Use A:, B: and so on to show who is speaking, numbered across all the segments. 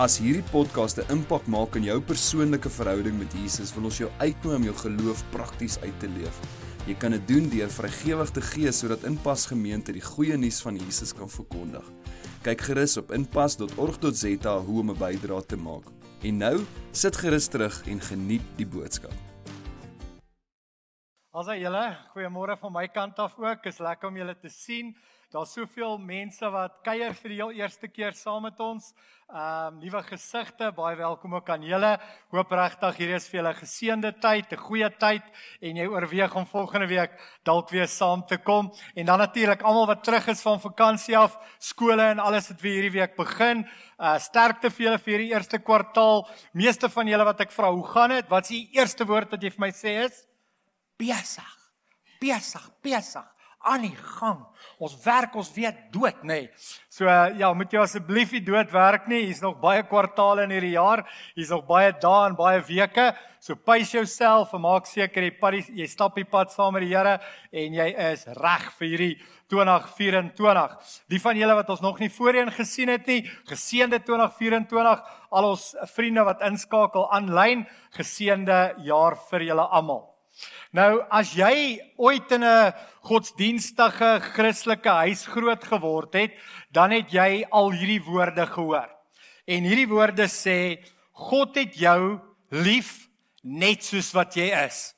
A: As hierdie podcast 'n impak maak in jou persoonlike verhouding met Jesus, wil ons jou uitnooi om jou geloof prakties uit te leef. Jy kan dit doen deur vrygewig te gee sodat Inpas Gemeente die goeie nuus van Jesus kan verkondig. Kyk gerus op inpas.org.za hoe om 'n bydrae te maak. En nou, sit gerus terug en geniet die boodskap.
B: Alsa julle, goeiemôre van my kant af ook. Is lekker om julle te sien. Daar's soveel mense wat kuier vir die heel eerste keer saam met ons. Ehm um, nuwe gesigte, baie welkom ook aan julle. Hoop regtig hierdie is vir julle geseënde tyd, 'n goeie tyd en jy oorweeg om volgende week dalk weer saam te kom. En dan natuurlik almal wat terug is van vakansie af, skole en alles het weer hierdie week begin. Uh sterkte vir julle vir hierdie eerste kwartaal. Meeste van julle wat ek vra, hoe gaan dit? Wat is die eerste woord wat jy vir my sê is? Besig. Besig, besig aan die gang. Ons werk ons weer dood, nê. Nee. So ja, moet jy asseblief nie dood werk nie. Hier's nog baie kwartaale in hierdie jaar. Hier's nog baie dae en baie weke. So pace jouself en maak seker jy pad jy stap die pad saam met die Here en jy is reg vir hierdie 2024. Die van julle wat ons nog nie voorheen gesien het nie, geseënde 2024. Al ons vriende wat inskakel aanlyn, geseënde jaar vir julle almal. Nou as jy ooit in 'n godsdienstige Christelike huis groot geword het, dan het jy al hierdie woorde gehoor. En hierdie woorde sê God het jou lief net soos wat jy is.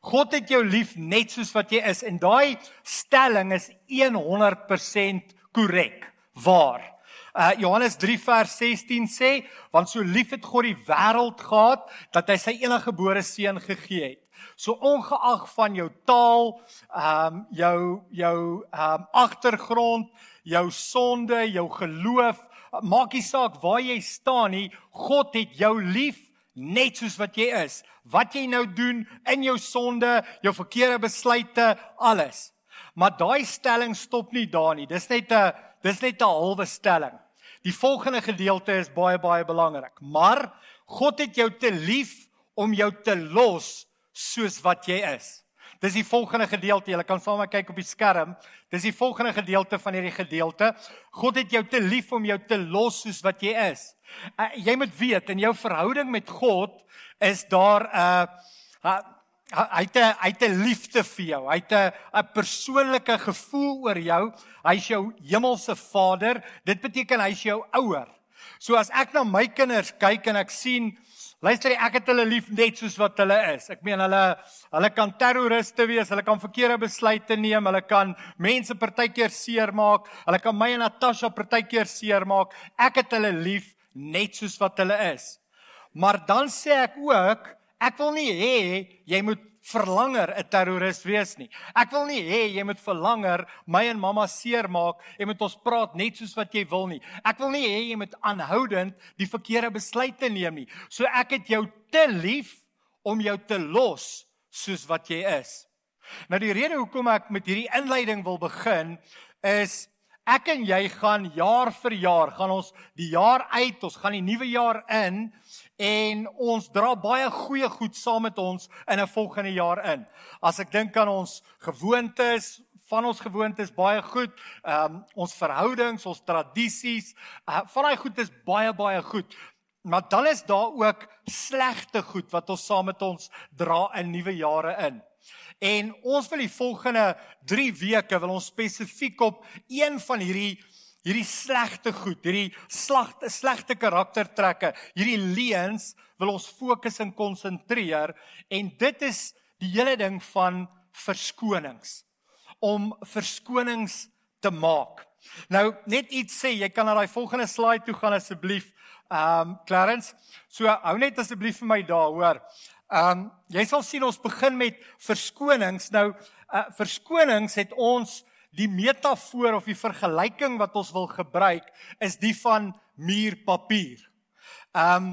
B: God het jou lief net soos wat jy is en daai stelling is 100% korrek. Waar? Uh Johannes 3 vers 16 sê want so lief het God die wêreld gehad dat hy sy enige gebore seun gegee het. So ongeag van jou taal, ehm um, jou jou ehm um, agtergrond, jou sonde, jou geloof, maak nie saak waar jy staan nie, God het jou lief net soos wat jy is. Wat jy nou doen in jou sonde, jou verkeerde besluite, alles. Maar daai stelling stop nie daar nie. Dis net 'n dis net 'n halwe stelling. Die volgende gedeelte is baie baie belangrik. Maar God het jou te lief om jou te los soos wat jy is. Dis die volgende gedeelte. Jy kan saam met my kyk op die skerm. Dis die volgende gedeelte van hierdie gedeelte. God het jou te lief om jou te los soos wat jy is. Uh, jy moet weet in jou verhouding met God is daar 'n uh, uh, hy het hy het 'n liefde vir jou. Hy het 'n 'n persoonlike gevoel oor jou. Hy's jou hemelse Vader. Dit beteken hy's jou ouer. So as ek na my kinders kyk en ek sien Luister, ek het hulle lief net soos wat hulle is. Ek meen hulle hulle kan terroriste wees, hulle kan verkeerde besluite neem, hulle kan mense partykeer seermaak, hulle kan my en Natasha partykeer seermaak. Ek het hulle lief net soos wat hulle is. Maar dan sê ek ook, ek wil nie hê jy moet verlanger 'n terroris wees nie. Ek wil nie hê jy moet verlanger my en mamma seermaak en met ons praat net soos wat jy wil nie. Ek wil nie hê jy moet aanhoudend die verkeerde besluite neem nie. So ek het jou te lief om jou te los soos wat jy is. Nou die rede hoekom ek met hierdie inleiding wil begin is ek en jy gaan jaar vir jaar gaan ons die jaar uit, ons gaan die nuwe jaar in en ons dra baie goeie goed saam met ons in 'n volgende jaar in. As ek dink aan ons gewoontes, van ons gewoontes baie goed, ehm um, ons verhoudings, ons tradisies, uh, van daai goed is baie baie goed. Maar dan is daar ook slegte goed wat ons saam met ons dra in nuwe jare in. En ons wil die volgende 3 weke wil ons spesifiek op een van hierdie hierdie slegte goed, hierdie slagte slegte karaktertrekke, hierdie leuns wil ons fokus en konsentreer en dit is die hele ding van verskonings om verskonings te maak. Nou net iets sê, jy kan na daai volgende slide toe gaan asseblief. Ehm um, Clarence, so hou net asseblief vir my daar, hoor. Ehm um, jy sal sien ons begin met verskonings. Nou uh, verskonings het ons die metafoor of die vergelyking wat ons wil gebruik is die van muurpapier. Ehm um,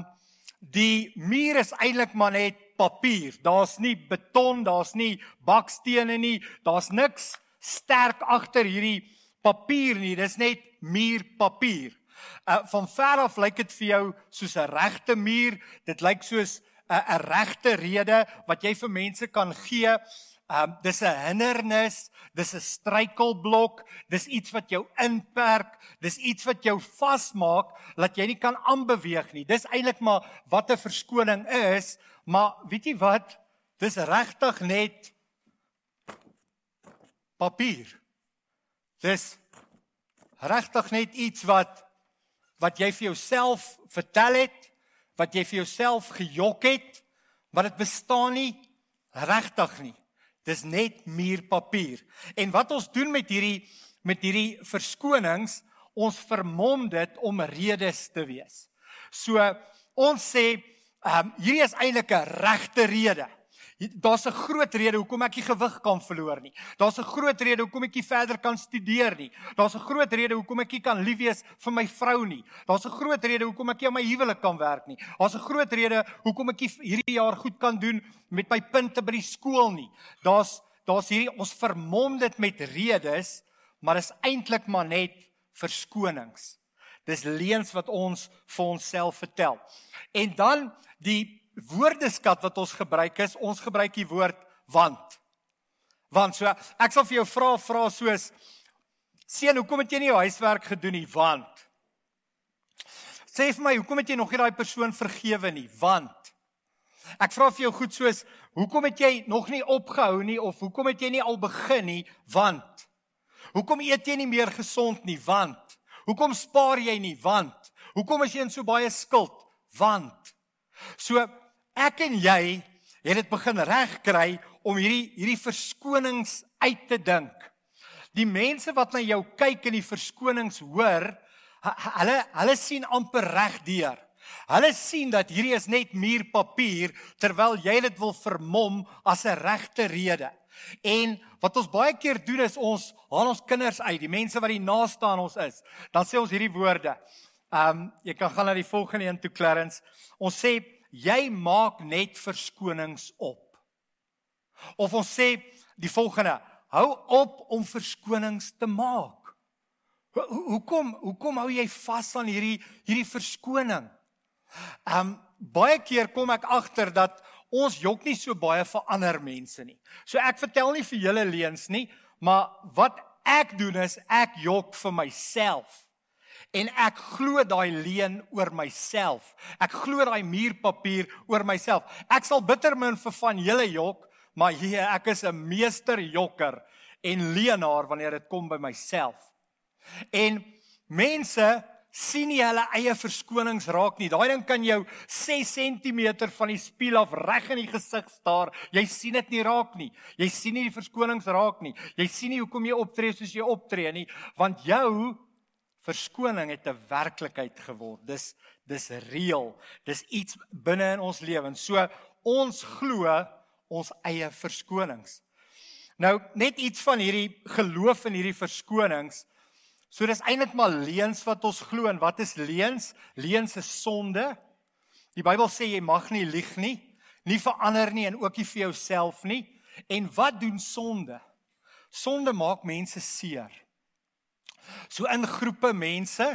B: die muur is eintlik maar net papier. Daar's nie beton, daar's nie bakstene nie, daar's niks sterk agter hierdie papier nie. Dis net muurpapier. Uh van ver af lyk dit vir jou soos 'n regte muur. Dit lyk soos 'n 'n regte rede wat jy vir mense kan gee. Um dis 'n hindernis, dis 'n struikelblok, dis iets wat jou inperk, dis iets wat jou vasmaak dat jy nie kan aanbeweeg nie. Dis eintlik maar wat 'n verskoning is, maar weet jy wat? Dis regtig net papier. Dis regtig net iets wat wat jy vir jouself vertel het, wat jy vir jouself gejok het, maar dit bestaan nie regtig nie. Dis net muurpapier. En wat ons doen met hierdie met hierdie verskonings, ons vermom dit om redes te wees. So ons sê, ehm um, hierdie is eintlik 'n regte rede. Daar's 'n groot rede hoekom ek nie gewig kan verloor nie. Daar's 'n groot rede hoekom ek nie verder kan studeer nie. Daar's 'n groot rede hoekom ek nie kan lief wees vir my vrou nie. Daar's 'n groot rede hoekom ek nie aan my huwelik kan werk nie. Daar's 'n groot rede hoekom ek hierdie jaar goed kan doen met my punte by die skool nie. Daar's daar's hierdie ons vermom dit met redes, maar is eintlik maar net verskonings. Dis leuns wat ons vir onsself vertel. En dan die woordeskat wat ons gebruik is, ons gebruik die woord want. Want so ek sal vir jou vra vra soos seun, hoekom het jy nie jou huiswerk gedoen nie? Want Sê vir my, hoekom het jy nog nie daai persoon vergewe nie? Want Ek vra vir jou goed soos hoekom het jy nog nie opgehou nie of hoekom het jy nie al begin nie? Want Hoekom eet jy nie meer gesond nie? Want Hoekom spaar jy nie? Want Hoekom is jy in so baie skuld? Want So ek en jy het dit begin regkry om hierdie hierdie verskonings uit te dink. Die mense wat na jou kyk en die verskonings hoor, hulle hulle sien amper reg deur. Hulle sien dat hierdie is net muurpapier terwyl jy dit wil vermom as 'n regte rede. En wat ons baie keer doen is ons haal ons kinders uit, die mense wat die naaste aan ons is. Dan sê ons hierdie woorde. Ehm um, jy kan gaan na die volgende een toe Clarence. Ons sê jy maak net verskonings op. Of ons sê die volgende, hou op om verskonings te maak. Hoekom hoekom hou jy vas aan hierdie hierdie verskoning? Um baie keer kom ek agter dat ons jok nie so baie vir ander mense nie. So ek vertel nie vir julle leuns nie, maar wat ek doen is ek jok vir myself en ek glo daai leuen oor myself. Ek glo daai muurpapier oor myself. Ek sal bitter min vir van julle jok, maar hier ek is 'n meester jokker en leenaar wanneer dit kom by myself. En mense sien nie hulle eie verskonings raak nie. Daai ding kan jou 6 cm van die spieël af reg in die gesig staar. Jy sien dit nie raak nie. Jy sien nie die verskonings raak nie. Jy sien nie hoekom jy optree soos jy optree nie, want jou verskoning het 'n werklikheid geword. Dis dis reëel. Dis iets binne in ons lewens. So ons glo ons eie verskonings. Nou net iets van hierdie geloof in hierdie verskonings. So dis eintlik maar leuns wat ons glo en wat is leuns? Leuns is sonde. Die Bybel sê jy mag nie lieg nie, nie verander nie en ook nie vir jouself nie. En wat doen sonde? Sonde maak mense seer. So in groepe mense,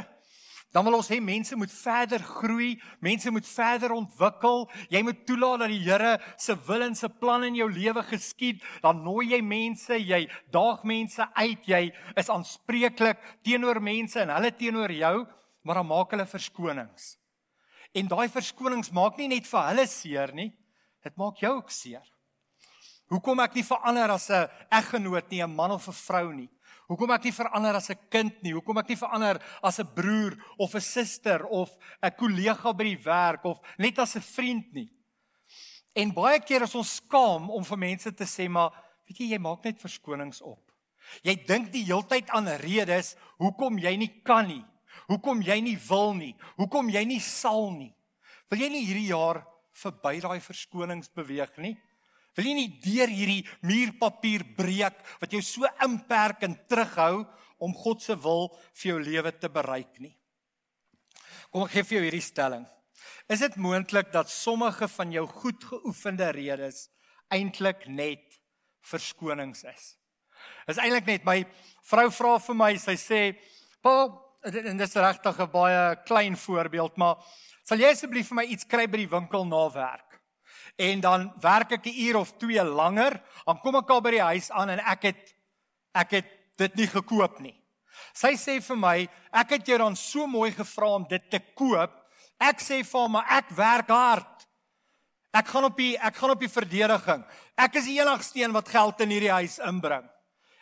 B: dan wil ons hê mense moet verder groei, mense moet verder ontwikkel. Jy moet toelaat dat die Here se wil en se plan in jou lewe geskied. Dan nooi jy mense, jy daag mense uit, jy is aanspreeklik teenoor mense en hulle teenoor jou, maar dan maak hulle verskonings. En daai verskonings maak nie net vir hulle seer nie, dit maak jou ook seer. Hoekom ek nie verander as 'n eggenoot nie, 'n man of 'n vrou nie? Hoekom ek nie verander as 'n kind nie? Hoekom ek nie verander as 'n broer of 'n suster of 'n kollega by die werk of net as 'n vriend nie? En baie keer is ons skaam om vir mense te sê maar weet jy jy maak net verskonings op. Jy dink die heeltyd aan redes hoekom jy nie kan nie. Hoekom jy nie wil nie. Hoekom jy nie sal nie. Wil jy nie hierdie jaar verby daai verskonings beweeg nie? Wil jy nie deur hierdie muurpapier breek wat jou so inperk en terughou om God se wil vir jou lewe te bereik nie. Kom ek gee vir jou hierdie stelling. Is dit moontlik dat sommige van jou goed geoefende redes eintlik net verskonings is? Is eintlik net my vrou vra vir my, sy sê, "Pa, en dit is regtig 'n baie klein voorbeeld, maar sal jy asseblief vir my iets kry by die winkel na werk?" En dan werk ek 'n uur of 2 langer, dan kom ek al by die huis aan en ek het ek het dit nie gekoop nie. Sy sê vir my, "Ek het jou dan so mooi gevra om dit te koop." Ek sê vir hom, "Maar ek werk hard." Ek gaan op die ek gaan op die verdediging. Ek is die enigste een wat geld in hierdie huis inbring.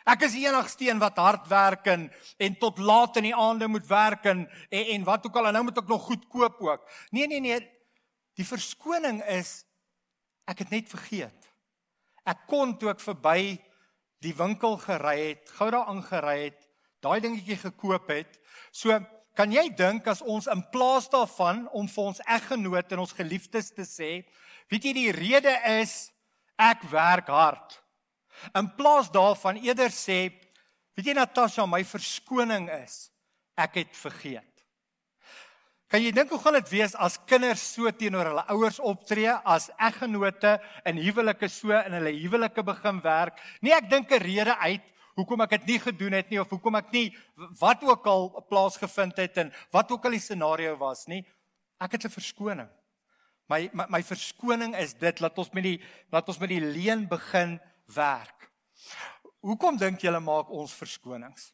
B: Ek is die enigste een wat hard werk en, en tot laat in die aande moet werk en, en en wat ook al en nou moet ek nog goed koop ook. Nee nee nee. Die verskoning is ek het net vergeet. Ek kon toe ek verby die winkel gery het, gou daar aangery het, daai dingetjie gekoop het. So kan jy dink as ons in plaas daarvan om vir ons eggenoot en ons geliefdes te sê, weet jy die rede is ek werk hard. In plaas daarvan eerder sê, weet jy Natasha, my verskoning is ek het vergeet. Kan jy dink hoe gaan dit wees as kinders so teenoor hulle ouers optree as eggenote in huwelike so in hulle huwelike begin werk? Nee, ek dink 'n rede uit hoekom ek dit nie gedoen het nie of hoekom ek nie wat ook al plaasgevind het en wat ook al die scenario was nie. Ek het 'n verskoning. My my, my verskoning is dit laat ons met die laat ons met die leen begin werk. Hoekom dink julle maak ons verskonings?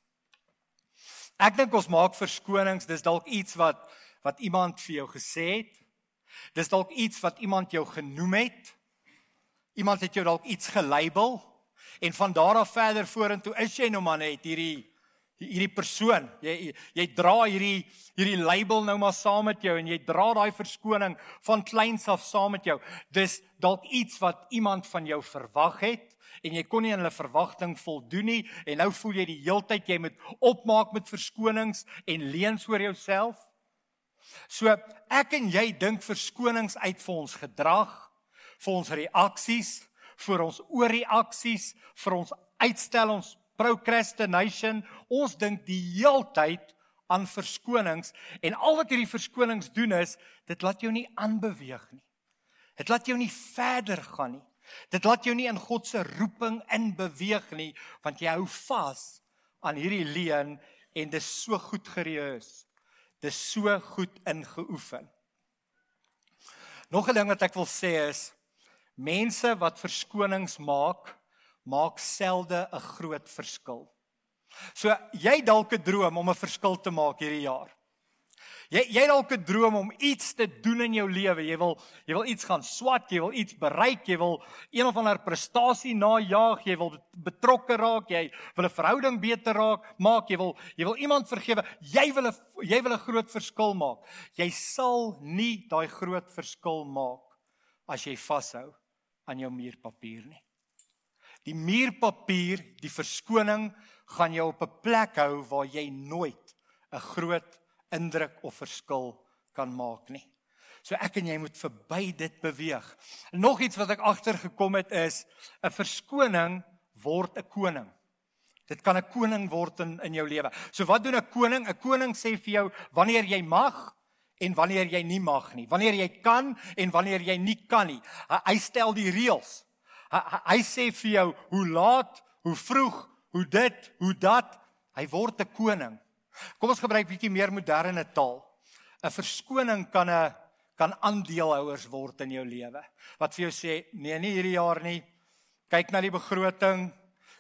B: Ek dink ons maak verskonings, dis dalk iets wat wat iemand vir jou gesê het. Dis dalk iets wat iemand jou genoem het. Iemand het jou dalk iets gelabel en van daar af verder vorentoe is jy nou maar net hierdie hierdie persoon. Jy jy dra hierdie hierdie label nou maar saam met jou en jy dra daai verskoning van kleins af saam met jou. Dis dalk iets wat iemand van jou verwag het en jy kon nie aan hulle verwagting voldoen nie en nou voel jy die heeltyd jy moet opmaak met verskonings en leuns oor jouself. So ek en jy dink verskonings uit vir ons gedrag, vir ons reaksies, vir ons oorreaksies, vir ons uitstel ons procrastination. Ons dink die heeltyd aan verskonings en al wat hierdie verskonings doen is dit laat jou nie aanbeweeg nie. Dit laat jou nie verder gaan nie. Dit laat jou nie in God se roeping in beweeg nie want jy hou vas aan hierdie leuen en dis so goed gereus. Dis so goed ingeoefen. Nog 'n ding wat ek wil sê is Mense wat verskonings maak, maak selde 'n groot verskil. So jy dalk 'n droom om 'n verskil te maak hierdie jaar. Jy jy dalk 'n droom om iets te doen in jou lewe. Jy wil jy wil iets gaan swat, jy wil iets bereik, jy wil een of ander prestasie najaag, jy wil betrokke raak, jy wil 'n verhouding beter raak, maak, jy wil jy wil iemand vergewe. Jy wil 'n jy wil 'n groot verskil maak. Jy sal nie daai groot verskil maak as jy vashou aan jou muurpapier nie. Die muurpapier, die verskoning gaan jou op 'n plek hou waar jy nooit 'n groot indruk of verskil kan maak nie. So ek en jy moet verby dit beweeg. Nog iets wat ek agtergekom het is 'n verskoning word 'n koning. Dit kan 'n koning word in in jou lewe. So wat doen 'n koning? 'n Koning sê vir jou wanneer jy mag en wanneer jy nie mag nie. Wanneer jy kan en wanneer jy nie kan nie. Hy, stel die reëls. Hy, hy, hy sê vir jou hoe laat, hoe vroeg, hoe dit, hoe dat. Hy word 'n koning. Kom ons gebruik bietjie meer moderne taal. 'n Verskoning kan 'n kan aandeelhouers word in jou lewe. Wat vir jou sê, nee, nie hierdie jaar nie. Kyk na die begroting,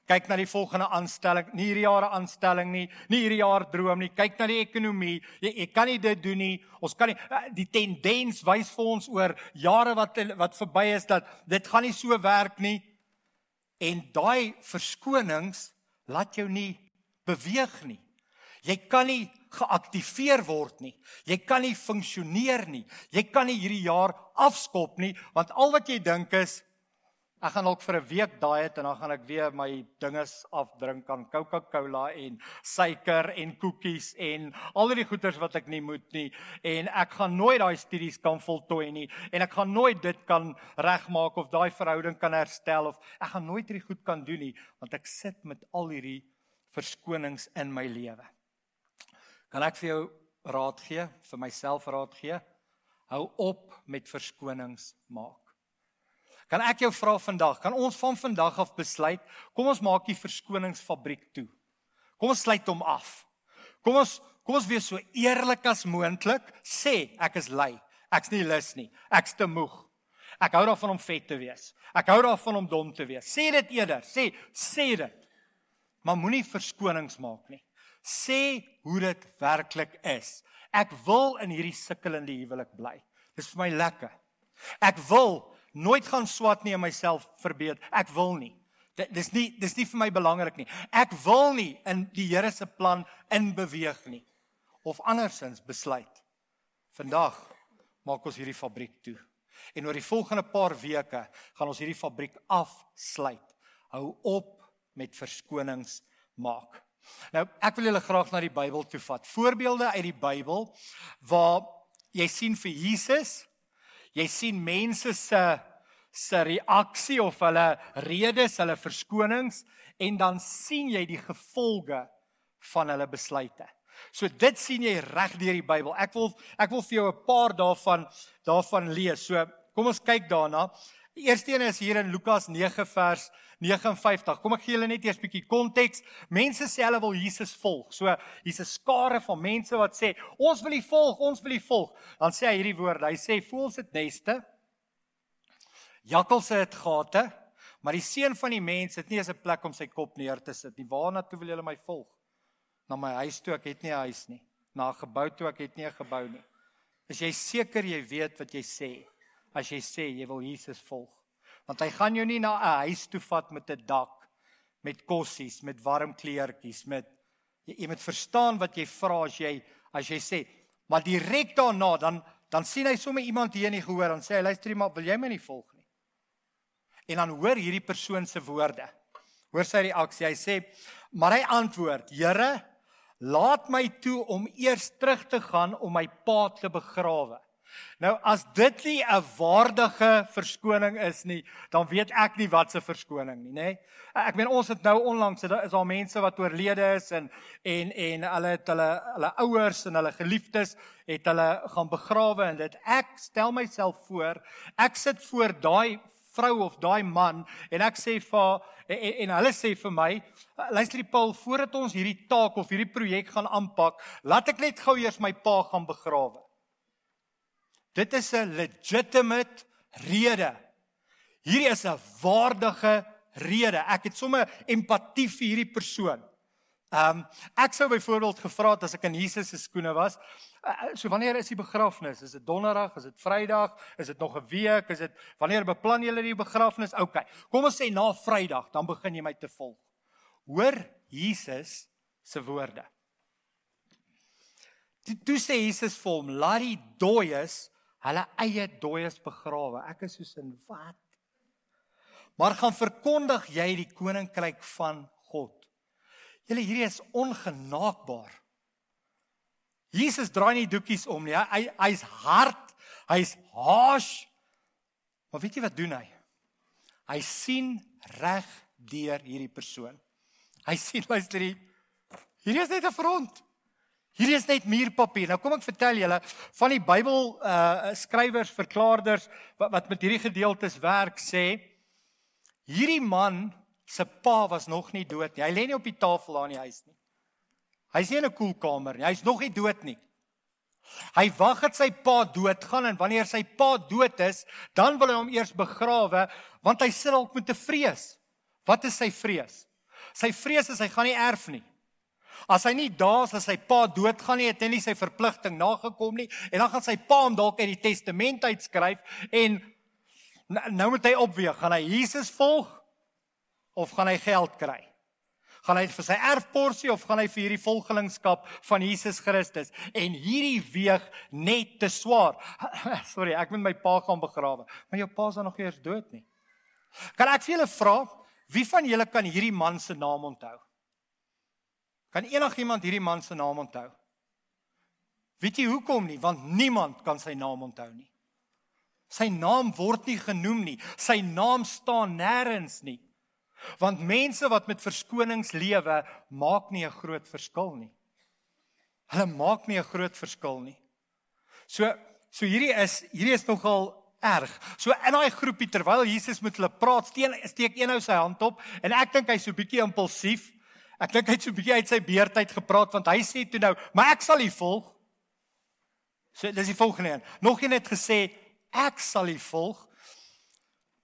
B: kyk na die volgende aanstelling, nie hierdie jaar 'n aanstelling nie, nie hierdie jaar droom nie. Kyk na die ekonomie. Jy, jy kan nie dit doen nie. Ons kan nie eh, die tendens wys vir ons oor jare wat wat verby is dat dit gaan nie so werk nie. En daai verskonings laat jou nie beweeg nie. Jy kan nie geaktiveer word nie. Jy kan nie funksioneer nie. Jy kan nie hierdie jaar afskop nie want al wat jy dink is Ek gaan dalk vir 'n week daai het en dan gaan ek weer my dinges afdrink aan Coca-Cola en suiker en koekies en al die goeders wat ek nie moet nie en ek gaan nooit daai studies kan voltooi nie en ek gaan nooit dit kan regmaak of daai verhouding kan herstel of ek gaan nooit hierdie goed kan doen nie want ek sit met al hierdie verskonings in my lewe. Kan ek vir jou raad gee, vir myself raad gee? Hou op met verskonings maak. Kan ek jou vra vandag, kan ons van vandag af besluit, kom ons maak die verskoningsfabriek toe. Kom ons sluit hom af. Kom ons kom ons wees so eerlik as moontlik, sê ek is lui. Ek's nie lus nie. Ek's te moeg. Ek hou daarvan om vet te wees. Ek hou daarvan om dom te wees. Sê dit eerder. Sê sê dit. Maar moenie verskonings maak nie. Sê hoe dit werklik is. Ek wil in hierdie sukkelende huwelik bly. Dis vir my lekker. Ek wil nooit gaan swat nie en myself verbeter. Ek wil nie. Dis nie dis nie vir my belangrik nie. Ek wil nie in die Here se plan inbeweeg nie. Of andersins besluit. Vandag maak ons hierdie fabriek toe. En oor die volgende paar weke gaan ons hierdie fabriek afsluit. Hou op met verskonings maak. Nou, ek wil julle graag na die Bybel toe vat. Voorbeelde uit die Bybel waar jy sien vir Jesus, jy sien mense se se reaksie of hulle redes, hulle verskonings en dan sien jy die gevolge van hulle besluite. So dit sien jy reg deur die Bybel. Ek wil ek wil vir jou 'n paar daarvan daarvan lees. So kom ons kyk daarna. Die eerste een is hier in Lukas 9 vers 59. Kom ek gee julle net eers 'n bietjie konteks. Mense sê hulle wil Jesus volg. So hier's 'n skare van mense wat sê ons wil U volg, ons wil U volg. Dan sê hy hierdie woorde. Hy sê voels dit neste. Jakkalse het gate, maar die seun van die mens het nie eens 'n plek om sy kop neer te sit nie. Waarna toe wil julle my volg? na my huis toe, ek het nie 'n huis nie. Na 'n gebou toe, ek het nie 'n gebou nie. Is jy seker jy weet wat jy sê as jy sê jy wil Jesus volg? Want hy gaan jou nie na 'n huis toe vat met 'n dak, met kossies, met warm kleertjies, met jy, jy moet verstaan wat jy vra as jy as jy sê, maar direk daarna dan dan sien hy sommer iemand hier in die gehoor en sê hy luister maar wil jy my nie volg nie? En dan hoor hierdie persoon se woorde. Hoor sy reaksie. Hy sê, maar hy antwoord: "Here, laat my toe om eers terug te gaan om my pa te begrawe. Nou as dit nie 'n waardige verskoning is nie, dan weet ek nie wat se verskoning nie, nê? Ek meen ons het nou onlangs is daar mense wat oorlede is en en en hulle het hulle hulle ouers en hulle geliefdes het hulle gaan begrawe en dit ek stel myself voor, ek sit voor daai vrou of daai man en ek sê vir en, en, hulle sê vir my luister die Paul voordat ons hierdie taak of hierdie projek gaan aanpak laat ek net gou eers my pa gaan begrawe dit is 'n legitimate rede hierdie is 'n waardige rede ek het sommer empatie vir hierdie persoon Ehm um, ek sou byvoorbeeld gevra het as ek in Jesus se skoene was, uh, so wanneer is die begrafnis? Is dit donderdag? Is dit Vrydag? Is dit nog 'n week? Is dit wanneer beplan julle die begrafnis? OK. Kom ons sê na Vrydag, dan begin jy my te volg. Hoor Jesus se woorde. Toe sê Jesus vir hom, "Laat die dooies hulle eie dooies begrawe." Ek is soos in wat? Maar gaan verkondig jy die koninkryk van God. Julle hierdie is ongenaakbaar. Jesus draai nie doekies om nie. Hy hy's hard, hy's harsh. Maar weet jy wat doen hy? Hy sien reg deur hierdie persoon. Hy sien luister hier. Hierdie is net 'n front. Hierdie is net muurpapier. Nou kom ek vertel julle van die Bybel uh skrywers, verklaarders wat, wat met hierdie gedeeltes werk sê hierdie man se pa was nog nie dood nie. Hy lê nie op die tafel daar in die huis nie. Hy's nie in 'n koelkamer nie. Hy's nog nie dood nie. Hy wag dat sy pa doodgaan en wanneer sy pa dood is, dan wil hy hom eers begrawe want hy sit dalk met 'n vrees. Wat is sy vrees? Sy vrees is hy gaan nie erf nie. As hy nie daar is as sy pa doodgaan nie, het hy nie sy verpligting nagekom nie en dan gaan sy pa hom dalk uit die testament uitskryf en nou moet hy opweeg, gaan hy Jesus volg of gaan hy geld kry? Gaan hy vir sy erfporsie of gaan hy vir hierdie volgelingskap van Jesus Christus? En hierdie weeg net te swaar. Sorry, ek moet my pa gaan begrawe, maar jou pa is nog eers dood nie. Kan ek vir julle vra, wie van julle kan hierdie man se naam onthou? Kan enigiemand hierdie man se naam onthou? Weet jy hoekom nie? Want niemand kan sy naam onthou nie. Sy naam word nie genoem nie. Sy naam staan nêrens nie. Want mense wat met verskonings lewe, maak nie 'n groot verskil nie. Hulle maak nie 'n groot verskil nie. So so hierdie is hierdie is nogal erg. So in daai groepie terwyl Jesus met hulle praat, steen steek een ou sy hand op en ek dink hy's so bietjie impulsief. Ek dink hy het so bietjie uit sy beerdheid gepraat want hy sê toe nou, "Maar ek sal u volg." So dis die volgende een. Nog een het gesê, "Ek sal u volg."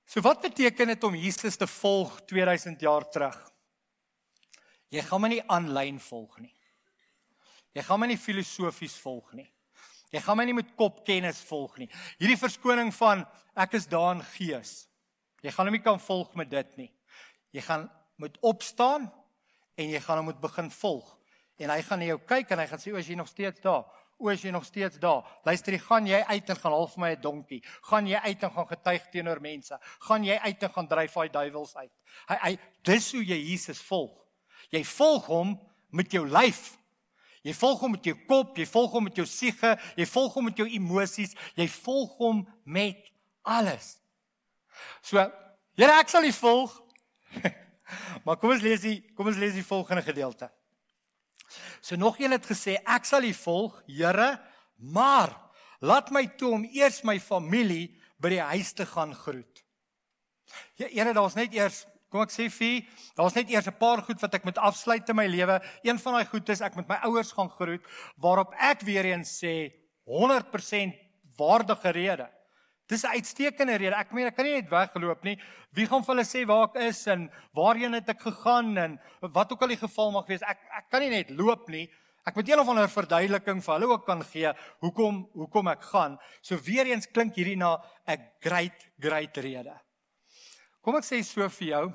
B: So wat beteken dit om Jesus te volg 2000 jaar terug? Jy gaan my nie aanlyn volg nie. Jy gaan my nie filosofies volg nie. Jy gaan my nie met kopkennis volg nie. Hierdie verskoning van ek is daar in gees. Jy gaan hom nie kan volg met dit nie. Jy gaan moet opstaan en jy gaan hom moet begin volg. En hy gaan na jou kyk en hy gaan sê o, is jy nog steeds daar? O, is jy nog steeds daar? Luister, jy gaan jy uit en gaan half my 'n donkie. Gaan jy uit en gaan getuig teenoor mense. Gaan jy uit en gaan dryf daai duiwels uit. Hy hy dis hoe jy Jesus volg. Jy volg hom met jou lyf. Jy volg hom met jou kop, jy volg hom met jou siege, jy volg hom met jou emosies, jy volg hom met alles. So, Here, ek sal U volg. maar kom ons lees die kom ons lees die volgende gedeelte. So nog een het gesê ek sal U volg, Here, maar laat my toe om eers my familie by die huis te gaan groet. Ja, Here, daar's net eers Kom ek sê vir, daar's net eers 'n paar goed wat ek moet afsluit in my lewe. Een van daai goed is ek moet my ouers gaan groet waarop ek weer eens sê 100% waardige rede. Dis 'n uitstekende rede. Ek meen ek kan nie net weggeloop nie. Wie gaan vir hulle sê waar ek is en waarheen het ek gegaan en wat ook al die geval mag wees. Ek ek kan nie net loop nie. Ek moet een of ander verduideliking vir hulle ook kan gee hoekom hoekom ek gaan. So weer eens klink hierdie na 'n great great rede. Kom ek sê so vir jou.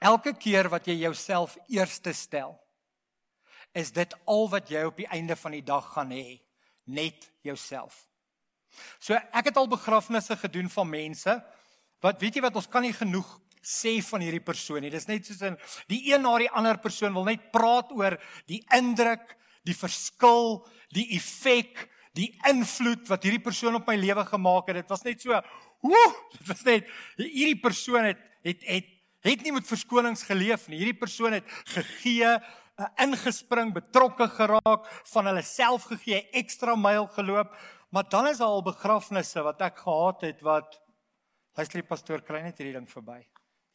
B: Elke keer wat jy jouself eerste stel, is dit al wat jy op die einde van die dag gaan hê, net jouself. So ek het al begrafnisse gedoen van mense wat weet jy wat ons kan nie genoeg sê van hierdie persoon nie. Dis net soos in die een na die ander persoon wil net praat oor die indruk, die verskil, die effek, die invloed wat hierdie persoon op my lewe gemaak het. Dit was net so Woe, dit was net hierdie persoon het het het het nie met verskonings geleef nie. Hierdie persoon het gegee, uh, ingespring, betrokke geraak, van hulle self gegee, ekstra myl geloop. Maar dan is daar al begrafnisse wat ek gehad het wat luister die pastoor kry net hierdie ding verby.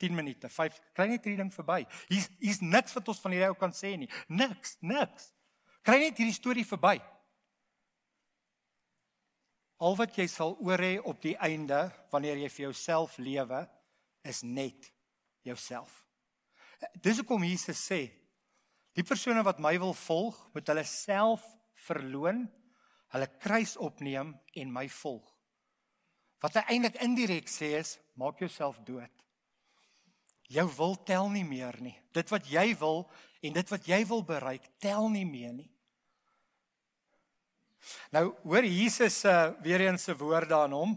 B: 10 minute, 5 kry net hierdie ding verby. Hier's hier's niks wat ons van hierdie ou kan sê nie. Niks, niks. Kry net hierdie storie verby. Al wat jy sal oor hê op die einde wanneer jy vir jouself lewe is net jouself. Dis hoekom Jesus sê die persone wat my wil volg, moet hulle self verloon, hulle kruis opneem en my volg. Wat hy eintlik indirek sê is maak jouself dood. Jou wil tel nie meer nie. Dit wat jy wil en dit wat jy wil bereik tel nie meer nie. Nou hoor Jesus se uh, weer eens se woorde aan hom.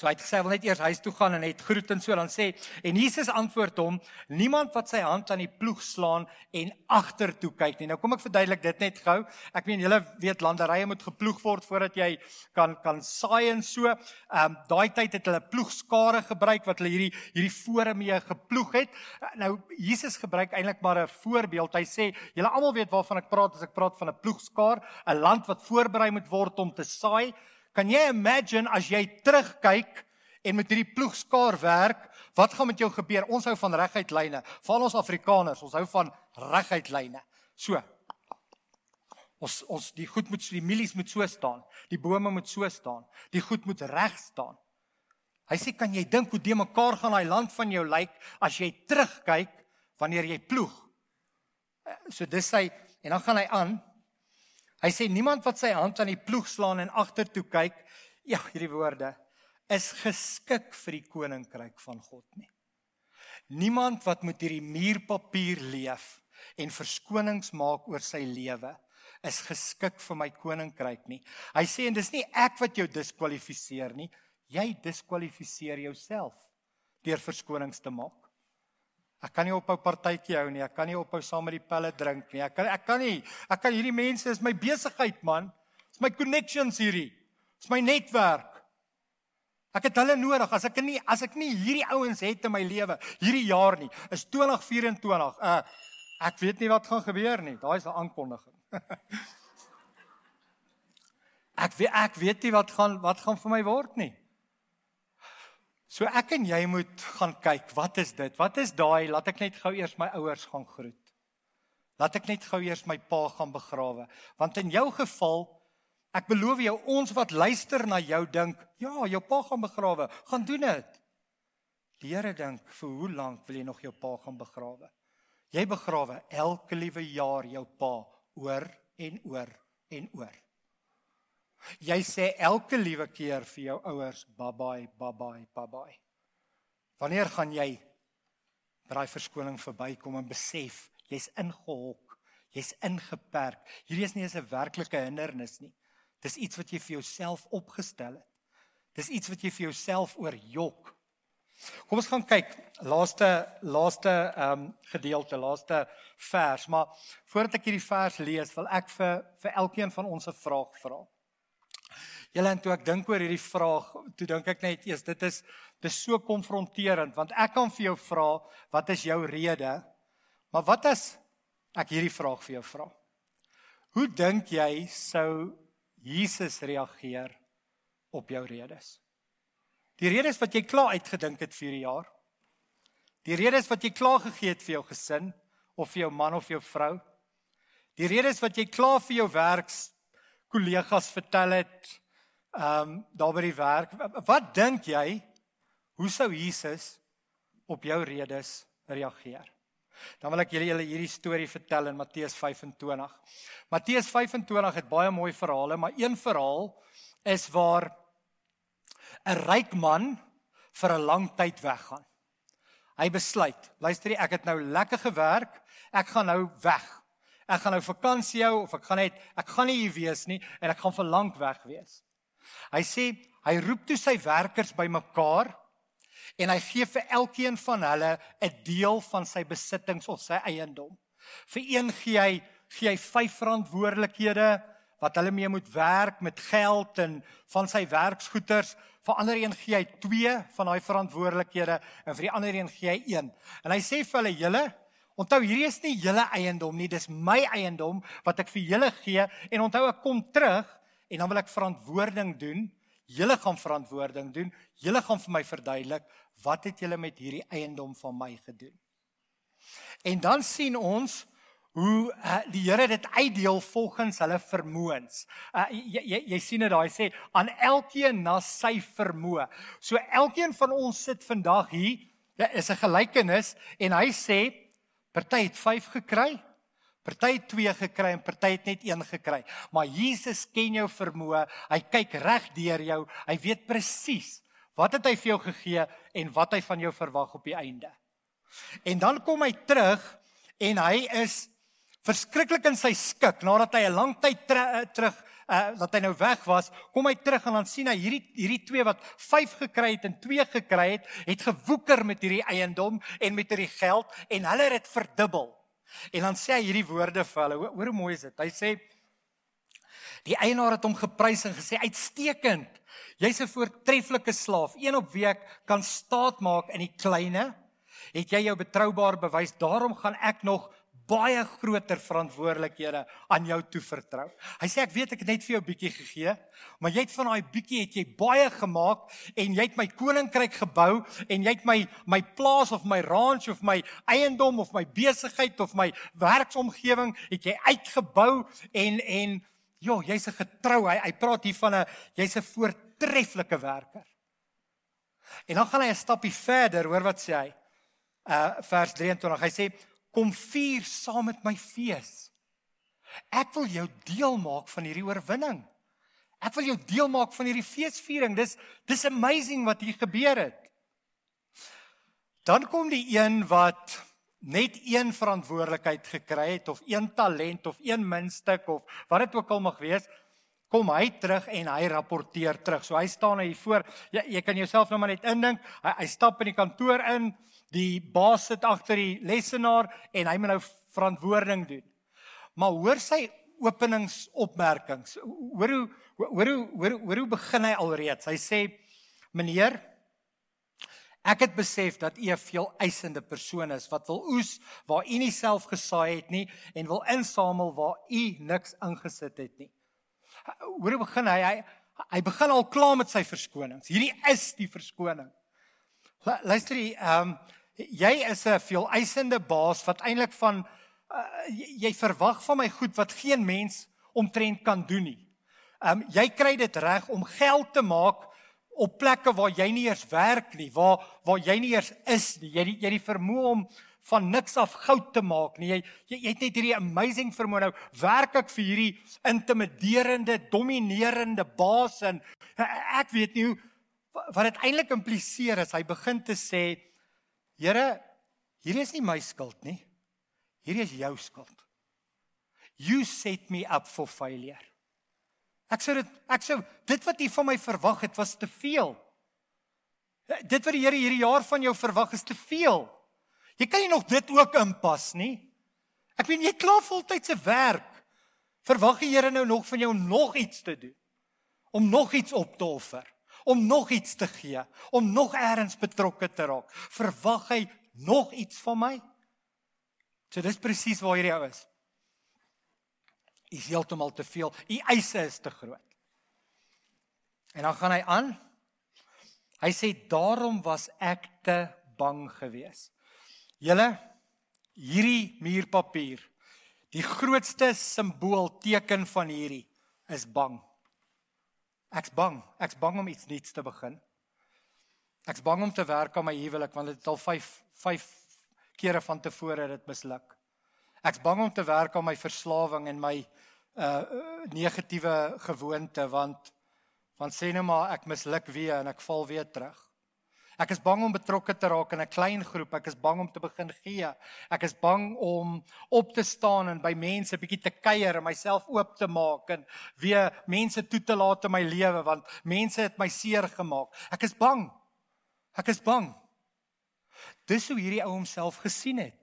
B: So hy het gesê hy wil net eers huis toe gaan en net groet en so dan sê en Jesus antwoord hom niemand wat sy hand aan die ploeg slaan en agtertoe kyk nie. Nou kom ek verduidelik dit net gou. Ek meen julle weet landerye moet geploeg word voordat jy kan kan saai en so. Ehm um, daai tyd het hulle ploegskare gebruik wat hulle hierdie hierdie fore mee geploeg het. Nou Jesus gebruik eintlik maar 'n voorbeeld. Hy sê julle almal weet waarvan ek praat as ek praat van 'n ploegskaar, 'n land wat voorberei moet word om te saai. Kan jy imagine as jy terugkyk en met hierdie ploegskaar werk, wat gaan met jou gebeur? Ons hou van reguit lyne. Veral ons Afrikaners, ons hou van reguit lyne. So. Ons ons die goed moet die mielies moet so staan. Die bome moet so staan. Die goed moet reg staan. Hy sê kan jy dink hoe de mekaar gaan daai land van jou lyk as jy terugkyk wanneer jy ploeg? Eh, so dis hy en dan gaan hy aan Hy sê niemand wat sy hand aan die ploeg slaan en agtertoe kyk, ja, hierdie woorde is geskik vir die koninkryk van God nie. Niemand wat met hierdie muurpapier leef en verskonings maak oor sy lewe is geskik vir my koninkryk nie. Hy sê en dis nie ek wat jou diskwalifiseer nie, jy diskwalifiseer jouself deur verskonings te maak. Ek kan nie ophou partytjie hou nie. Ek kan nie ophou saam met die pelle drink nie. Ek kan ek kan nie. Ek kan hierdie mense is my besigheid man. Dis my connections hierdie. Dis my netwerk. Ek het hulle nodig. As ek nie as ek nie hierdie ouens het in my lewe hierdie jaar nie, is 2024. Uh ek weet nie wat gaan gebeur nie. Daai is 'n aankondiging. Ek weet ek weet nie wat gaan wat gaan vir my word nie. So ek en jy moet gaan kyk, wat is dit? Wat is daai? Laat ek net gou eers my ouers gaan groet. Laat ek net gou eers my pa gaan begrawe. Want in jou geval, ek beloof jou, ons wat luister na jou dink, ja, jou pa gaan begrawe, gaan doen dit. Die Here dink, vir hoe lank wil jy nog jou pa gaan begrawe? Jy begrawe elke liewe jaar jou pa oor en oor en oor. Jy sê elke liewe keer vir jou ouers babai babai babai. Wanneer gaan jy daai verskoning verbykom en besef jy's ingehok, jy's ingeperk. Hierdie is nie 'n werklike hindernis nie. Dis iets wat jy vir jouself opgestel het. Dis iets wat jy vir jouself oorjok. Kom ons gaan kyk laaste laaste ehm um, gedeelte, laaste vers, maar voordat ek hierdie vers lees, wil ek vir vir elkeen van ons 'n vraag vra. Julle en toe ek dink oor hierdie vraag, toe dink ek net eers dit is dis so konfronterend want ek kan vir jou vra, wat is jou rede? Maar wat as ek hierdie vraag vir jou vra? Hoe dink jy sou Jesus reageer op jou redes? Die redes wat jy klaar uitgedink het vir hierdie jaar. Die redes wat jy klaar gegee het vir jou gesin of vir jou man of jou vrou. Die redes wat jy klaar vir jou werks kollegas vertel het ehm um, daar by die werk. Wat dink jy hoe sou Jesus op jou redes reageer? Dan wil ek julle hierdie storie vertel in Matteus 25. Matteus 25 het baie mooi verhale, maar een verhaal is waar 'n ryk man vir 'n lang tyd weggaan. Hy besluit, luister ek het nou lekker gewerk, ek gaan nou weg. Ek gaan nou vakansie hou of ek gaan net ek gaan nie hier wees nie en ek gaan vir lank weg wees. Hy sê hy roep toe sy werkers bymekaar en hy gee vir elkeen van hulle 'n deel van sy besittings of sy eiendom. Vir een gee hy gee hy vyf verantwoordelikhede wat hulle mee moet werk met geld en van sy werksgoederes vir ander een gee hy 2 van daai verantwoordelikhede en vir die ander een gee hy 1. En hy sê vir hulle: "Julle, onthou hierdie is nie julle eiendom nie, dis my eiendom wat ek vir julle gee en onthou ek kom terug en dan wil ek verantwoording doen. Julle gaan verantwoording doen. Julle gaan vir my verduidelik wat het julle met hierdie eiendom van my gedoen?" En dan sien ons hoe uh, die Here dit uitdeel volgens hulle vermoëns. Uh, jy jy, jy sien dit daai sê aan elkeen na sy vermoë. So elkeen van ons sit vandag hier, dit is 'n gelykenis en hy sê party het 5 gekry, party het 2 gekry en party het net 1 gekry. Maar Jesus ken jou vermoë. Hy kyk reg deur jou. Hy weet presies wat het hy vir jou gegee en wat hy van jou verwag op die einde. En dan kom hy terug en hy is verskriklik in sy skik nadat hy 'n lang tyd ter, terug uh, dat hy nou weg was, kom hy terug en dan sien hy hierdie hierdie twee wat 5 gekry het en 2 gekry het, het gewoeker met hierdie eiendom en met hierdie geld en hulle het dit verdubbel. En dan sê hy hierdie woorde vir hulle. Hoor hoe mooi is dit. Hy sê die eienaar het hom geprys en gesê uitstekend. Jy's 'n voortreffelike slaaf, een op wie ek kan staat maak in die kleine. Het jy jou betroubaar bewys? Daarom gaan ek nog baie groter verantwoordelikhede aan jou toevertrou. Hy sê ek weet ek het net vir jou 'n bietjie gegee, maar jy het van daai bietjie het jy baie gemaak en jy het my koninkryk gebou en jy het my my plaas of my ranch of my eiendom of my besigheid of my werksomgewing het jy uitgebou en en ja, jy's 'n getrou. Hy hy praat hier van 'n jy's 'n voortreffelike werker. En dan gaan hy 'n stappie verder, hoor wat sê hy? Uh vers 23. Hy sê kom vier saam met my fees. Ek wil jou deel maak van hierdie oorwinning. Ek wil jou deel maak van hierdie feesviering. Dis dis amazing wat hier gebeur het. Dan kom die een wat net een verantwoordelikheid gekry het of een talent of een muntstuk of wat dit ook al mag wees, kom hy terug en hy rapporteer terug. So hy staan hier voor. Jy, jy kan jouself nou maar net indink. Hy, hy stap in die kantoor in. Die baas sit agter die lesenaar en hy moet nou verantwoording doen. Maar hoor sy openingsopmerkings. Hoor hoe hoor hoe hoor, hoor hoe begin hy alreeds. Hy sê: "Meneer, ek het besef dat u 'n veel eisende persoon is wat wil oes waar u nie self gesaai het nie en wil insamel waar u niks ingesit het nie." Hoor hoe begin hy hy hy begin al klaar met sy verskonings. Hierdie is die verskoning. Luister jy, ehm um, jy is 'n veeleisende baas wat eintlik van uh, jy verwag van my goed wat geen mens omtrent kan doen nie. Ehm um, jy kry dit reg om geld te maak op plekke waar jy nie eers werk nie, waar waar jy nie eers is nie. Jy jy die vermoë om van niks af goud te maak nie. Jy jy, jy het net hierdie amazing vermoë nou werk ek vir hierdie intimiderende, dominerende baas en ek weet nie hoe wat dit eintlik impliseer is hy begin te sê Here, hierdie is nie my skuld nie. Hierdie is jou skuld. You set me up for failure. Ek sê dit ek sê dit wat u van my verwag het was te veel. Dit wat die Here hierdie jaar van jou verwag is te veel. Jy kan nie nog dit ook inpas nie. Ek weet jy klaar voltydse werk. Verwag die Here nou nog van jou nog iets te doen? Om nog iets op te offer, om nog iets te gee, om nog eers betrokke te raak. Verwag hy nog iets van my? So dis presies waar hierdie ou is. Is heeltemal te veel. U eise is te groot. En dan gaan hy aan. Hy sê daarom was ek te bang geweest. Julle hierdie muurpapier die grootste simbool teken van hierdie is bang. Ek's bang. Ek's bang om iets nuuts te begin. Ek's bang om te werk aan my huwelik want dit het al 5 5 kere van tevore dit misluk. Ek's bang om te werk aan my verslawing en my uh negatiewe gewoonte want want sê nou maar ek misluk weer en ek val weer terug. Ek is bang om betrokke te raak in 'n klein groep. Ek is bang om te begin gee. Ek is bang om op te staan en by mense bietjie te kuier en myself oop te maak en weer mense toe te laat in my lewe want mense het my seer gemaak. Ek is bang. Ek is bang. Dis hoe hierdie ou homself gesien het.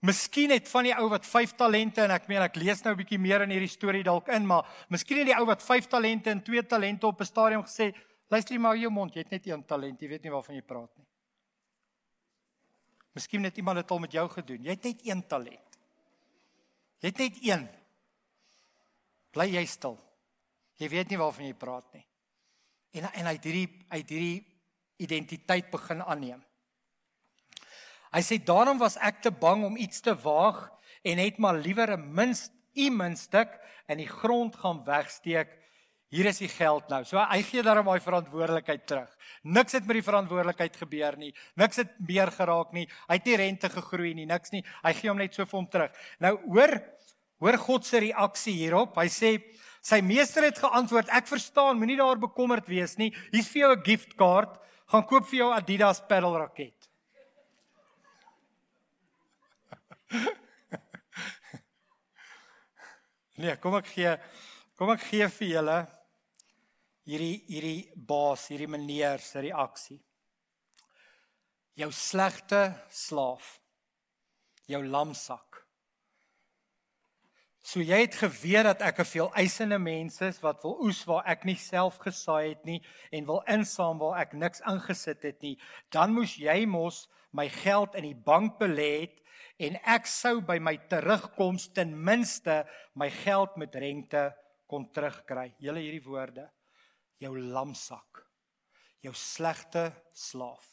B: Miskien het van die ou wat 5 talente en ek meen ek lees nou 'n bietjie meer in hierdie storie dalk in, maar miskien het die ou wat 5 talente en 2 talente op 'n stadium gesê, Luister maar jou mond, jy het net een talent, jy weet nie waarvan jy praat nie. Miskien het iemand dit al met jou gedoen. Jy het net een talent. Jy het net een. Bly jy stil. Jy weet nie waarvan jy praat nie. En en hy het hierdie uit hierdie identiteit begin aanneem. Hy sê daarom was ek te bang om iets te waag en het maar liewer 'n minst u minstuk in die grond gaan wegsteek Hier is die geld nou. So hy gee daarom daai verantwoordelikheid terug. Niks het met die verantwoordelikheid gebeur nie. Niks het meer geraak nie. Hy het nie rente gegroei nie, niks nie. Hy gee hom net so vir hom terug. Nou hoor hoor God se reaksie hierop. Hy sê sy meester het geantwoord: "Ek verstaan, moenie daar bekommerd wees nie. Hier's vir jou 'n gift card. Gaan koop vir jou Adidas paddle raket." nee, kom ek gee kom ek gee vir julle hierdie hierdie baas, hierdie meneer se reaksie. Jou slegte slaaf. Jou lamsak. So jy het geweet dat ek 'n veel eisende mens is wat wil oes waar ek nie self gesaai het nie en wil insaam waar ek niks ingesit het nie, dan moes jy mos my geld in die bank belê het en ek sou by my terugkoms ten minste my geld met rente kon terugkry. Julle hierdie woorde jou lamsak jou slegte slaaf.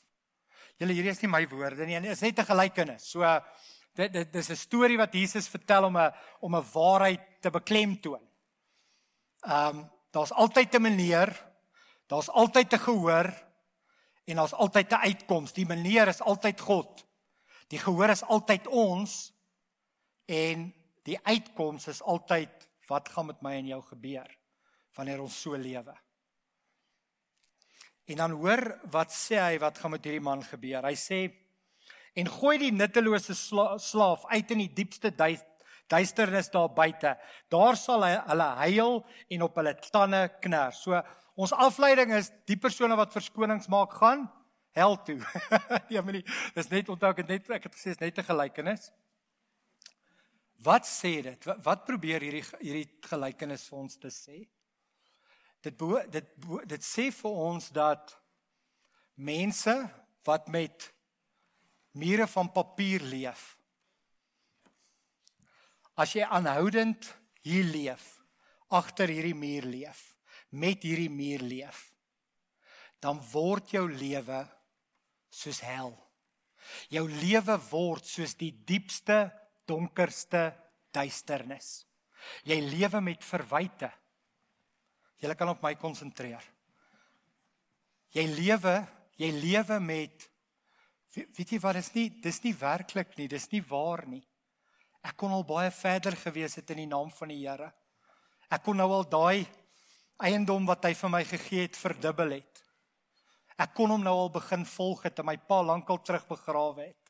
B: Julle hierdie is nie my woorde nie dit is net 'n gelykenis so dit dit dis 'n storie wat Jesus vertel om 'n om 'n waarheid te beklemtoon. Ehm um, daar's altyd 'n meneer daar's altyd 'n gehoor en daar's altyd 'n uitkoms die meneer is altyd God. Die gehoor is altyd ons en die uitkoms is altyd wat gaan met my en jou gebeur wanneer ons so lewe En dan hoor wat sê hy wat gaan met hierdie man gebeur. Hy sê en gooi die nuttelose sla, slaaf uit in die diepste duisternis daar buite. Daar sal hy hulle huil en op hulle tande kner. So ons afleiding is die persone wat verskonings maak gaan hel toe. ja, maar nie, dis net onthou ek het net ek het gesê is net 'n gelykenis. Wat sê dit? Wat, wat probeer hierdie hierdie gelykenis vir ons te sê? Dit bo, dit bo, dit sê vir ons dat mense wat met mure van papier leef as jy aanhoudend hier leef agter hierdie muur leef, met hierdie muur leef, dan word jou lewe soos hel. Jou lewe word soos die diepste, donkerste duisternis. Jy lewe met verwyte. Jy kan op my konsentreer. Jy lewe, jy lewe met weet jy wat is nie dis nie werklik nie, dis nie waar nie. Ek kon al baie verder gewees het in die naam van die Here. Ek kon nou al daai eiendom wat hy vir my gegee het verdubbel het. Ek kon hom nou al begin volg het en my pa lankal terug begrawe het.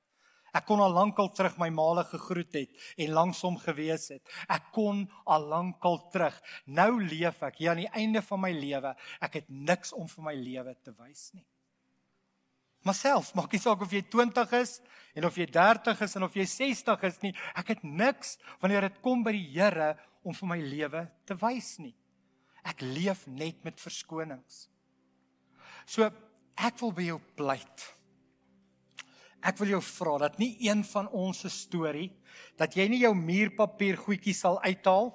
B: Ek kon al lankal terug my maale gegroet het en langs hom gewees het. Ek kon al lankal terug. Nou leef ek hier aan die einde van my lewe. Ek het niks om vir my lewe te wys nie. Maar selfs maak nie saak of jy 20 is en of jy 30 is en of jy 60 is nie. Ek het niks wanneer dit kom by die Here om vir my lewe te wys nie. Ek leef net met verskonings. So ek wil by jou pleit. Ek wil jou vra dat nie een van ons se storie dat jy nie jou muurpapier goedjies sal uithaal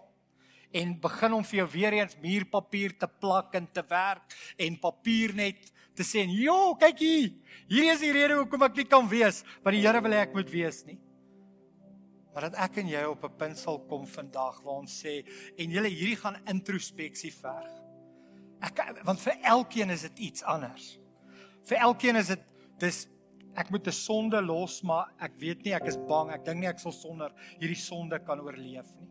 B: en begin om vir jou weer eens muurpapier te plak en te werk en papier net te sê, "Jo, kyk hier. Hier is die rede hoekom ek nie kan wees wat die Here wil hê ek moet wees nie." Maar dat ek en jy op 'n punt sal kom vandag waar ons sê en julle hierdie gaan introspeksie verg. Ek want vir elkeen is dit iets anders. Vir elkeen is dit dis ek moet 'n sonde los, maar ek weet nie ek is bang. Ek dink nie ek sal sonder hierdie sonde kan oorleef nie.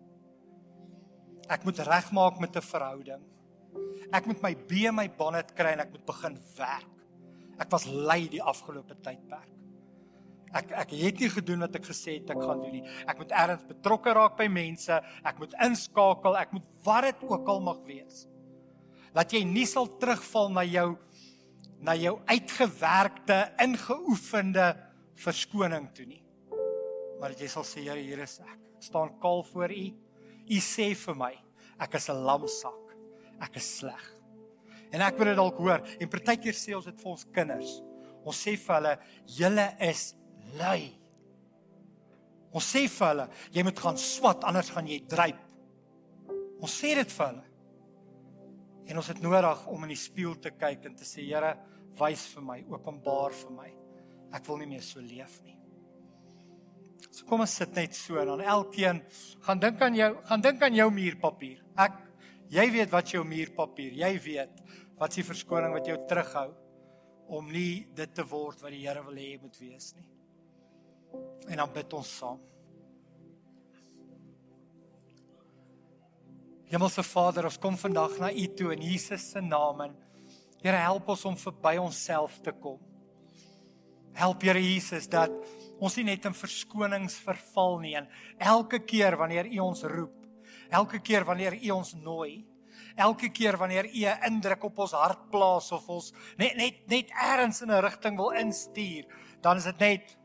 B: Ek moet regmaak met 'n verhouding. Ek moet my bee my bonnet kry en ek moet begin werk. Ek was lui die afgelope tydperk. Ek ek het nie gedoen wat ek gesê het ek gaan doen nie. Ek moet ergens betrokke raak by mense. Ek moet inskakel. Ek moet wat dit ook al mag wees. Laat jy nie sal terugval na jou na jou uitgewerkte, ingeoefende verskoning toe nie. Maar jy sal sê Here, hier is ek. Ek staan kaal voor U. U sê vir my, ek is 'n lamsak. Ek is sleg. En ek wil dit dalk hoor. En partykeer sê ons dit vir ons kinders. Ons sê vir hulle, julle is lui. Ons sê vir hulle, jy moet gaan swat anders gaan jy dryp. Ons sê dit vir hulle. En ons het nodig om in die spieël te kyk en te sê, Here, wys vir my, openbaar vir my. Ek wil nie meer so leef nie. So kom ons sit net so dan elkeen gaan dink aan jou, gaan dink aan jou muurpapier. Ek jy weet wat jou muurpapier, jy weet wat se verskoning wat jou terughou om nie dit te word wat die Here wil hê jy moet wees nie. En dan bid ons saam. Hemelse Vader, ons kom vandag na U toe in Jesus se naam en Here help ons om verby onsself te kom. Help Here Jesus dat ons nie net in verskonings verval nie en elke keer wanneer U ons roep, elke keer wanneer U ons nooi, elke keer wanneer U 'n indruk op ons hart plaas of ons net net net eers in 'n rigting wil instuur, dan is dit net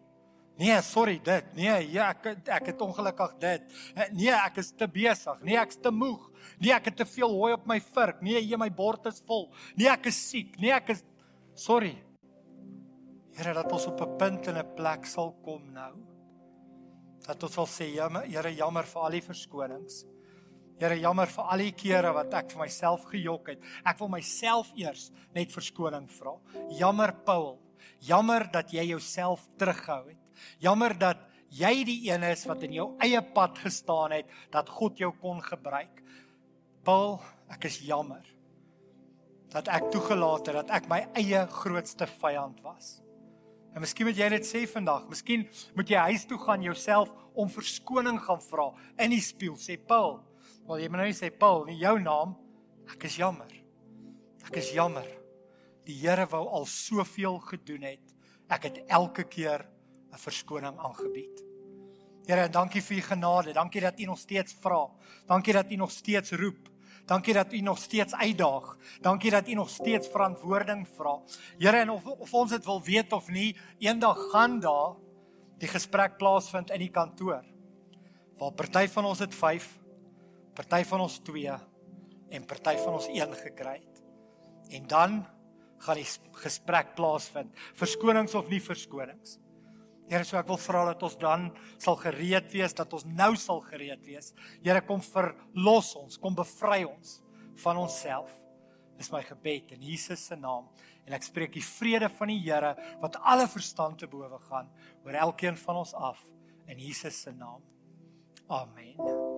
B: Nee, sorry dit. Nee, ja, ek ek het ongelukkig dit. Nee, ek is te besig. Nee, ek's te moeg. Nee, ek het te veel hooi op my vurk. Nee, jy my bord is vol. Nee, ek is siek. Nee, ek is sorry. Here, dat ons op 'n punt en 'n plek sal kom nou. Dat ons sal sê, Here, jammer vir al die verskonings. Here, jammer vir al die kere wat ek vir myself gejok het. Ek wil myself eers net verskoning vra. Jammer Paul. Jammer dat jy jouself terughou het. Jammer dat jy die een is wat in jou eie pad gestaan het dat God jou kon gebruik. Paul, ek is jammer dat ek toegelaat het dat ek my eie grootste vyand was. En miskien moet jy dit sê vandag. Miskien moet jy huis toe gaan jouself om verskoning gaan vra in die spieël sê Paul. Wel jy moet nou nie sê Paul nie jou naam. Ek is jammer. Ek is jammer. Die Here wou al soveel gedoen het. Ek het elke keer 'n verskoning aangebied. Here, dankie vir u genade. Dankie dat u nog steeds vra. Dankie dat u nog steeds roep. Dankie dat U nog steeds uitdaag. Dankie dat U nog steeds verantwoording vra. Here en of, of ons dit wil weet of nie, eendag gaan daar die gesprek plaasvind in die kantoor. Waar party van ons het 5, party van ons 2 en party van ons 1 gekry het. En dan gaan die gesprek plaasvind. Verskonings of nie verskonings. Here, so ek wil vra dat ons dan sal gereed wees, dat ons nou sal gereed wees. Here, kom verlos ons, kom bevry ons van onsself. Dis my gebed in Jesus se naam en ek spreek die vrede van die Here wat alle verstand te bowe gaan oor elkeen van ons af in Jesus se naam. Amen.